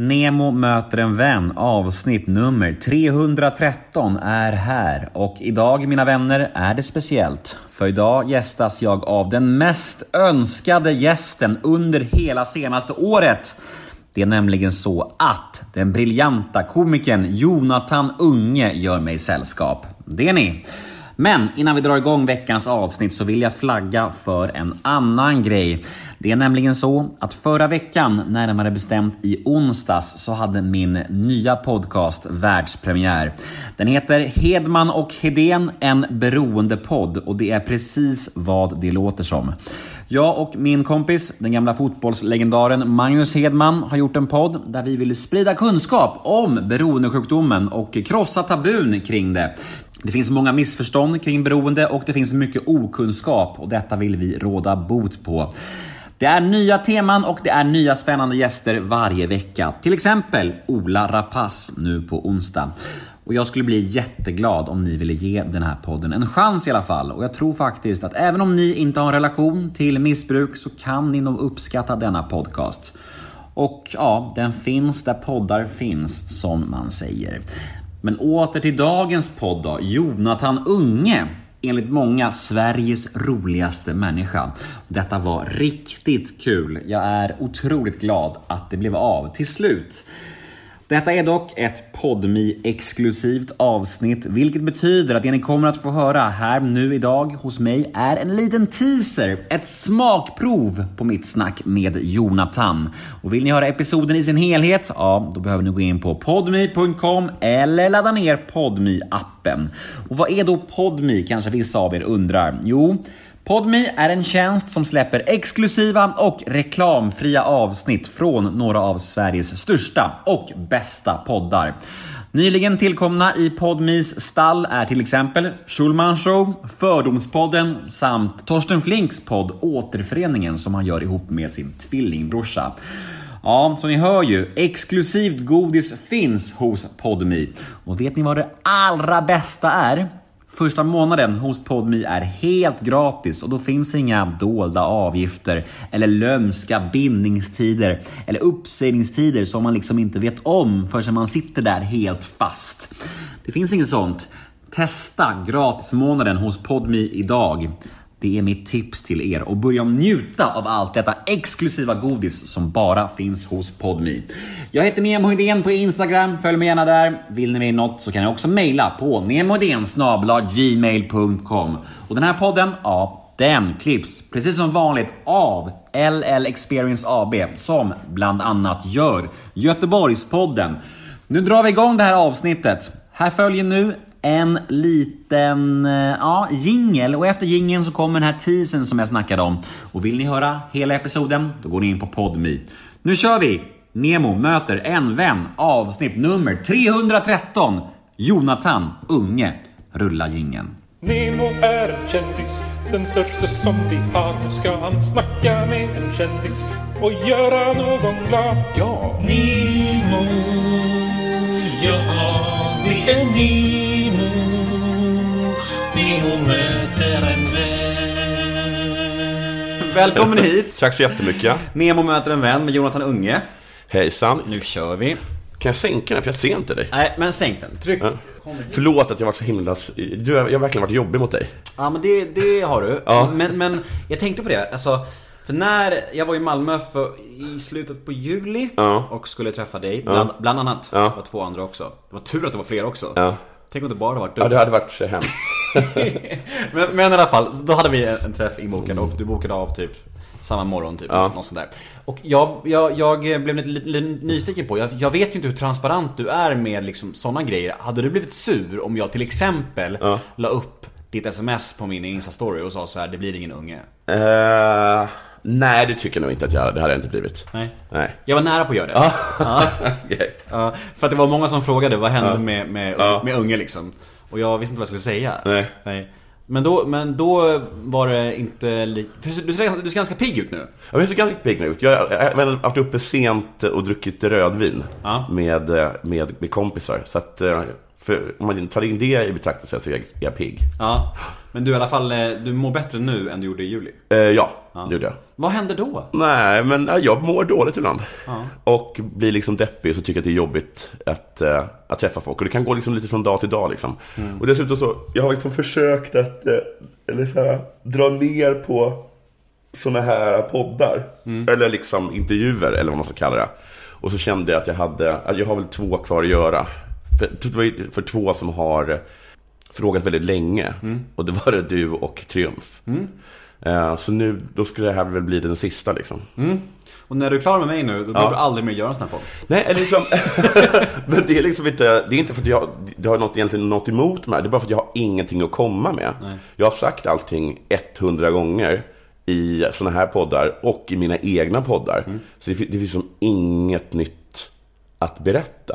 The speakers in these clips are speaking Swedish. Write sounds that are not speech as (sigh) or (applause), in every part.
Nemo möter en vän avsnitt nummer 313 är här och idag mina vänner är det speciellt. För idag gästas jag av den mest önskade gästen under hela senaste året. Det är nämligen så att den briljanta komikern Jonathan Unge gör mig sällskap. Det är ni. Men innan vi drar igång veckans avsnitt så vill jag flagga för en annan grej. Det är nämligen så att förra veckan, närmare bestämt i onsdags, så hade min nya podcast världspremiär. Den heter Hedman och Hedén, en beroendepodd och det är precis vad det låter som. Jag och min kompis, den gamla fotbollslegendaren Magnus Hedman, har gjort en podd där vi vill sprida kunskap om beroendesjukdomen och krossa tabun kring det. Det finns många missförstånd kring beroende och det finns mycket okunskap och detta vill vi råda bot på. Det är nya teman och det är nya spännande gäster varje vecka. Till exempel Ola Rapace nu på onsdag. Och jag skulle bli jätteglad om ni ville ge den här podden en chans i alla fall. Och jag tror faktiskt att även om ni inte har en relation till missbruk så kan ni nog uppskatta denna podcast. Och ja, den finns där poddar finns, som man säger. Men åter till dagens podd då. Jonathan Unge. Enligt många Sveriges roligaste människa. Detta var riktigt kul. Jag är otroligt glad att det blev av till slut. Detta är dock ett podmi exklusivt avsnitt, vilket betyder att det ni kommer att få höra här nu idag hos mig är en liten teaser, ett smakprov på mitt snack med Jonathan. Och vill ni höra episoden i sin helhet? Ja, då behöver ni gå in på podmi.com eller ladda ner podmi appen Och vad är då podmi kanske vissa av er undrar? Jo, Podmi är en tjänst som släpper exklusiva och reklamfria avsnitt från några av Sveriges största och bästa poddar. Nyligen tillkomna i Podmis stall är till exempel Schulman Show, Fördomspodden samt Torsten Flinks podd Återföreningen som han gör ihop med sin tvillingbrorsa. Ja, så ni hör ju, exklusivt godis finns hos Podmi. Och vet ni vad det allra bästa är? Första månaden hos Podmi är helt gratis och då finns inga dolda avgifter eller lömska bindningstider eller uppsägningstider som man liksom inte vet om förrän man sitter där helt fast. Det finns inget sånt. Testa gratismånaden hos Podmi idag. Det är mitt tips till er och börja njuta av allt detta exklusiva godis som bara finns hos Podmi. Jag heter Nemo Hedén på Instagram, följ mig gärna där. Vill ni mig något så kan ni också mejla på gmail.com Och den här podden, ja, den klipps precis som vanligt av LL Experience AB som bland annat gör Göteborgspodden. Nu drar vi igång det här avsnittet. Här följer nu en liten eh, ja, jingel och efter jingeln så kommer den här teasern som jag snackade om. Och vill ni höra hela episoden, då går ni in på Podme. Nu kör vi! Nemo möter en vän, avsnitt nummer 313. Jonathan Unge. Rulla jingeln. Nemo är en kändis, den största som vi har. Nu ska han snacka med en kändis och göra någon glad. Ja! Nemo, ja det är Nemo. Nemo Välkommen hit! (laughs) Tack så jättemycket. Nemo möter en vän med Jonathan Unge. Hejsan. Nu kör vi. Kan jag sänka den? För jag ser inte dig. Nej, men sänk den. Tryck. Ja. Förlåt att jag varit så himla... Du, jag har verkligen varit jobbig mot dig. Ja, men det, det har du. Ja. Men, men jag tänkte på det, alltså. För när jag var i Malmö för, i slutet på juli Ja. och skulle träffa dig, bland, bland annat. Det var två andra också. Det var tur att det var fler också. Tänk om det bara varit du. Ja, det hade varit så hemskt. (laughs) men, men i alla fall, då hade vi en, träff inbokad och du bokade av typ samma morgon typ. Ja. Något sånt där. Och jag, jag, jag blev lite, lite, lite nyfiken på, jag, jag vet ju inte hur transparent du är med liksom sådana grejer. Hade du blivit sur om jag till exempel Ja. la upp ditt sms på min Insta-story och sa så här: det blir ingen unge? Eh, nej, det tycker jag nog inte att jag Det hade jag inte blivit. Nej. Nej. Jag var nära på att göra det. Ja. Ja. (laughs) Okej. Ja, för att det var många som frågade vad hände med, med, Ja. med unge liksom. Och jag visste inte vad jag skulle säga. Nej. Men, då, men då var det inte li... för Du ser, du ser ganska pigg ut nu. Ja, Jag ser ganska pigg ut. Jag har varit uppe sent och druckit rödvin Ja. med, med, med kompisar. Så att, eh, För om man tar in det i betraktelse så är jag, jag pigg. Ja. Men du i alla fall, eh, du mår bättre nu än du gjorde i juli. Eh, ja, det gjorde jag. Vad hände då? Nej, men ja, jag mår dåligt ibland. Och blir liksom deppig så tycker jag att det är jobbigt att, eh, att träffa folk. Och det kan gå liksom lite från dag till dag. Liksom. Och dessutom så, jag har liksom försökt att eh, eller så här, dra ner på såna här poddar. Eller liksom intervjuer, eller vad man ska kalla det. Och så kände jag att jag hade, jag har väl två kvar att göra. För, det var ju för två som har frågat väldigt länge. Och det var det du och Triumf. Eh, Så nu, då skulle det här väl bli den sista liksom. Och när du är klar med mig nu, då behöver du aldrig mer göra en sån här podd. Nej, eller liksom, (laughs) (laughs) men det är liksom inte, det är inte för att jag det har något, egentligen något emot mig. Det är bara för att jag har ingenting att komma med. Jag har sagt allting 100 gånger i såna här poddar och i mina egna poddar. Så det, det finns som inget nytt att berätta.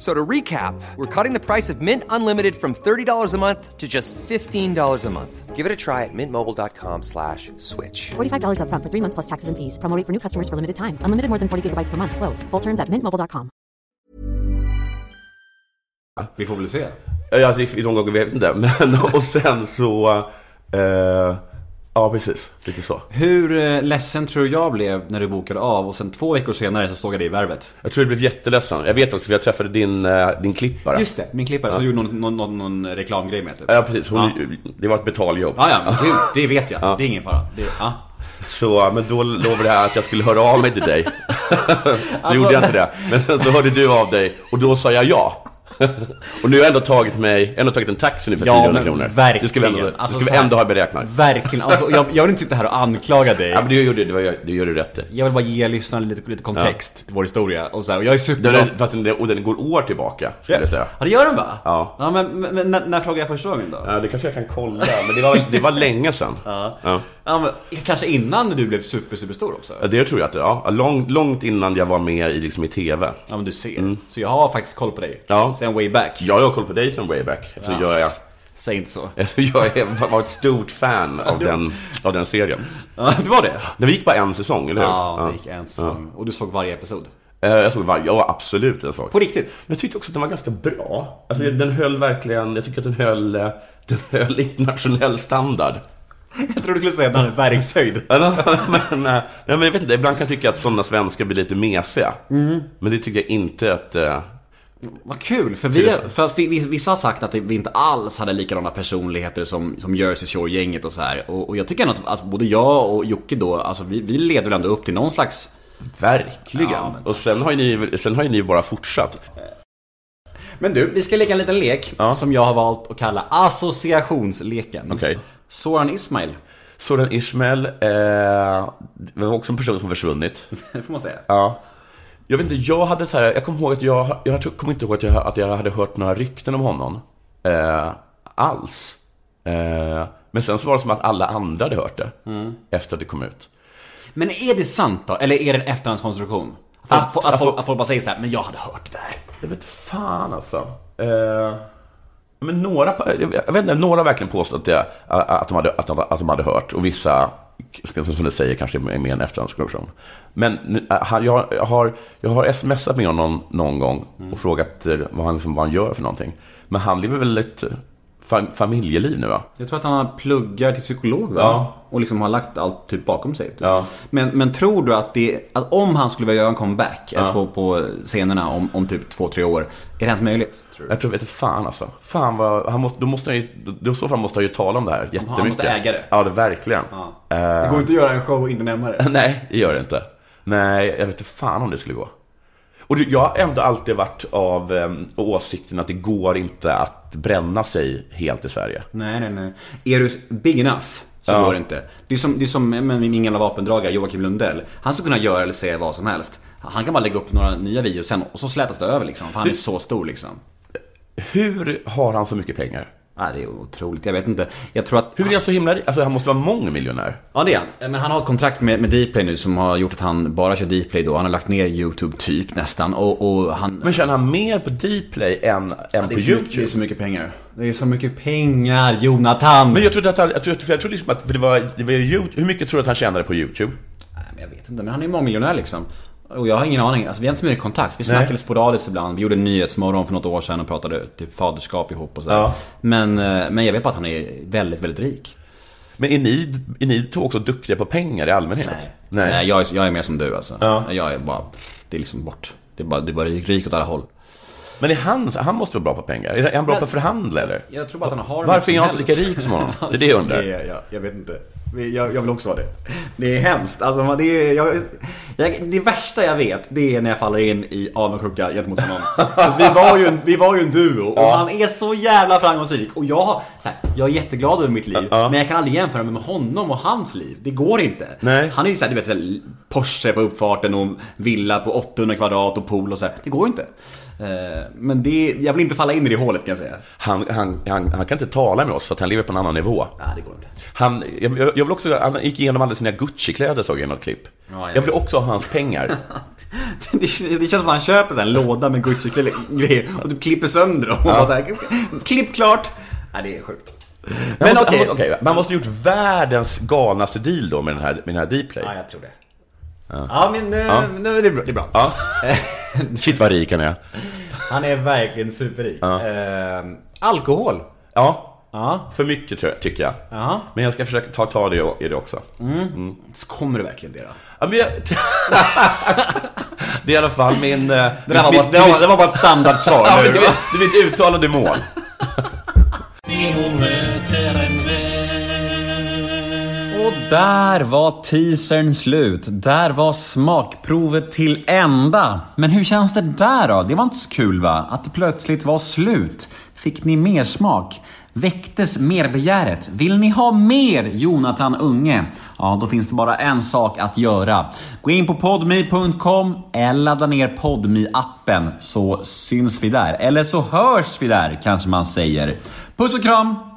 F- So to recap, we're cutting the price of Mint Unlimited from $30 a month to just $15 a month. Give it a try at mintmobile.com slash switch. $45 upfront for three months plus taxes and fees. Promo rate for new customers for limited time. Unlimited more than 40 gigabytes per month. Slows. Full terms at mintmobile.com. Vi får väl se. Ja, det är de gånger vet inte. Men, (laughs) och sen så, eh, ja precis, lite så. Hur eh, ledsen tror du jag blev när du bokade av och sen två veckor senare så såg jag dig i Värvet? Jag tror det blev jätteledsen. Jag vet också, för jag träffade din, eh, din klippare. Just det, min klippare som gjorde någon, någon, någon, någon reklamgrej med typ. Ja, precis. Hon, Det var ett betaljobb. Ja, ja, det, det vet jag. Det är ingen fara. Det, ja. Så, men då lovade jag att jag skulle höra av mig till dig. (laughs) så Alltså- gjorde jag inte det. Men sen så hörde du av dig och då sa jag ja. Och nu har jag ändå tagit mig, ändå tagit en taxi nu för 400 kronor. verkligen. Det ska vi ändå, Alltså, det ska vi ändå ha beräknat. Verkligen. Alltså, jag, jag vill inte sitta här och anklaga dig. Ja, men det, gjorde, gör du rätt i. Jag vill bara ge lyssnarna lite, lite kontext till vår historia. Och, så här, och jag är Den, superglad. fast den, och den går år tillbaka, skulle jag säga. Ja, det gör den va? Ja. ja men, men, när, när frågade jag första gången då? Ja, det kanske jag kan kolla, men det var, det var länge sedan. Ja. Ja. Ja, men, kanske innan du blev super, superstor också? Ja, Det tror jag att det ja, lång, Långt innan jag var med i, liksom, i TV. Ja men du ser. Så jag har faktiskt koll på dig. Mm. Ja. Sen way back. Jag har koll på dig som way back. Så jag, är, Säg inte så. (laughs) jag är, var ett stort fan av den, av den serien. Ja, det var det? Den gick bara en säsong, eller hur? Ja, det gick en säsong. Och du såg varje episod? Eh, Jag såg varje, ja absolut jag såg. På riktigt? Men jag tyckte också att den var ganska bra. Alltså den höll verkligen, jag tycker att den höll, eh, den höll internationell standard. Jag trodde du skulle säga att den hade verkshöjd. (laughs) men, eh, nej, men jag vet inte, ibland kan jag tycka att sådana svenskar blir lite mesiga. Mm. Men det tycker jag inte att... Vad kul, för, vi, för att vi, vi, vissa har sagt att vi inte alls hade likadana personligheter som, som Jersey Shore-gänget och så här. Och, och jag tycker ändå att, att både jag och Jocke då, alltså vi, vi leder väl ändå upp till någon slags... Verkligen. Ja, och sen har, ju ni, sen har ju ni bara fortsatt. Men du, vi ska leka en liten lek Ja. som jag har valt att kalla associationsleken. Okej. Soran Ismail, Soran Ismail, eh, det var också en person som försvunnit. (laughs) det får man säga. Ja. Jag vet inte, jag hade så här, jag kommer ihåg att jag, jag kommer inte ihåg att jag, att jag hade hört några rykten om honom. Eh, alls. Eh, men sen så var det som att alla andra hade hört det. Efter att det kom ut. Men är det sant då? Eller är det en efterhandskonstruktion? Att, Att- att, att, folk, att folk bara säger så här, men jag hade hört det där. Jag vet fan alltså. Eh, men några, jag vet inte, några verkligen påstått att, det, att, de hade, att, de, att de hade hört. Och vissa, som du säger, kanske är mer en efterhandskonstruktion. Men nu, äh, han- jag, jag, har, jag har smsat med honom någon gång och frågat eh, vad han, liksom, vad han gör för någonting. Men han lever väl ett fam, familjeliv nu va? Jag tror att han pluggar till psykolog va? Ja. Och liksom har lagt allt typ bakom sig. Typ. Ja. Men, men tror du att det, att om han skulle vilja göra en comeback eh, på, på scenerna om, om typ två, tre år, är det ens möjligt? Tror? Jag tror, vet fan alltså. Fan vad, han måste, då måste han ju, då, i så fall måste han ju tala om det här jättemycket. måste äga det. Ja, det verkligen. Eh, Det går inte att göra en show inte närmare. (laughs) Nej, det gör det inte. Nej, jag vet inte fan om det skulle gå. Och jag har ändå alltid varit av eh, åsikten att det går inte att bränna sig helt i Sverige. Nej, nej, nej. Är du big enough så Ja. går det inte. Det är som, det är som med min gamla vapendragare Joakim Lundell. Han skulle kunna göra eller säga vad som helst. Han kan bara lägga upp några nya videos sen och så slätas det över liksom. För han är så stor liksom. Hur har han så mycket pengar? Ja, det är otroligt. Jag vet inte. Jag tror att... Hur är han så himla? Alltså han måste vara mångmiljonär. Ja, det är han. Men han har ett kontrakt med, med Dplay nu som har gjort att han bara kör Dplay då. Han har lagt ner YouTube typ nästan. Och, och han... Men tjänar han mer på Dplay än, än det, på YouTube? det är så mycket pengar. Det är så mycket pengar, Jonathan! Men jag trodde att han, jag trodde, jag trodde liksom att det var, det var YouTube. Hur mycket tror du att han tjänade på YouTube? Nej, men jag vet inte. Men han är ju mångmiljonär liksom. Och jag har ingen aning. Alltså, vi har inte så mycket kontakt. Vi snackade sporadiskt ibland. Vi gjorde en Nyhetsmorgon för något år sedan och pratade typ faderskap ihop och sådär. Ja. Men, eh, men jag vet bara att han är väldigt, väldigt rik. Men är ni, är ni två också duktiga på pengar i allmänhet? Nej, jag, är, jag är mer som du alltså. Ja. Jag är bara... Det är liksom bort. Det är bara, det är bara rik åt alla håll. Men är han, han måste vara bra på pengar? Är han bra på att förhandla eller? Jag tror bara att han har Varför är han inte lika rik som honom? (laughs) Det är det jag undrar. Jag, jag vet inte. Jag, jag vill också vara det. Det är hemskt. Alltså, det, är, jag, jag, det värsta jag vet, det är när jag faller in i avundsjuka gentemot honom. (laughs) vi, var ju en, vi var ju en duo och han är så jävla framgångsrik. Och jag, har- så här, jag är jätteglad över mitt liv, men jag kan aldrig jämföra mig med honom och hans liv. Det går inte. Nej. Han är ju såhär, du vet, så här, Porsche på uppfarten och villa på 800 kvadrat och pool och så här. Det går inte. Eh, Men det, jag vill inte falla in i det hålet kan jag säga. Han, han, han, han kan inte tala med oss för att han lever på en annan nivå. Nej, det går inte. Han, jag, jag vill också, han gick igenom alla sina Gucci-kläder såg jag i något klipp. Ja, jag jag vill också ha hans pengar. (laughs) Det, känns som att han köper en låda med Gucci-grejer och typ klipper sönder dem. Och bara så här, klipp klart! Nej, det är sjukt. Men okej, okej. man måste ha gjort världens galnaste deal då med den här, med den här Dplay. Ja, jag tror det. Ja, men nu, nu är det bra. Det är bra. Ja. (laughs) Shit vad rik han är. Han är verkligen superrik. Eh, alkohol. Ja, Ja. för mycket tror jag, tycker jag. Ja. Men jag ska försöka ta tag i det också. Kommer du verkligen det då? Ja, men jag... (laughs) det är i alla fall min... Det Det, där var, bara, det, var, det var bara ett standardsvar. Ja, det, det är mitt uttalade mål. Och där var teasern slut. Där var smakprovet till ända. Men hur känns det där då? Det var inte så kul va? Att det plötsligt var slut. Fick ni mer smak? Väcktes merbegäret? Vill ni ha mer Jonathan Unge? Ja, då finns det bara en sak att göra. Gå in på podmi.com eller ladda ner podmi appen så syns vi där. Eller så hörs vi där, kanske man säger. Puss och kram!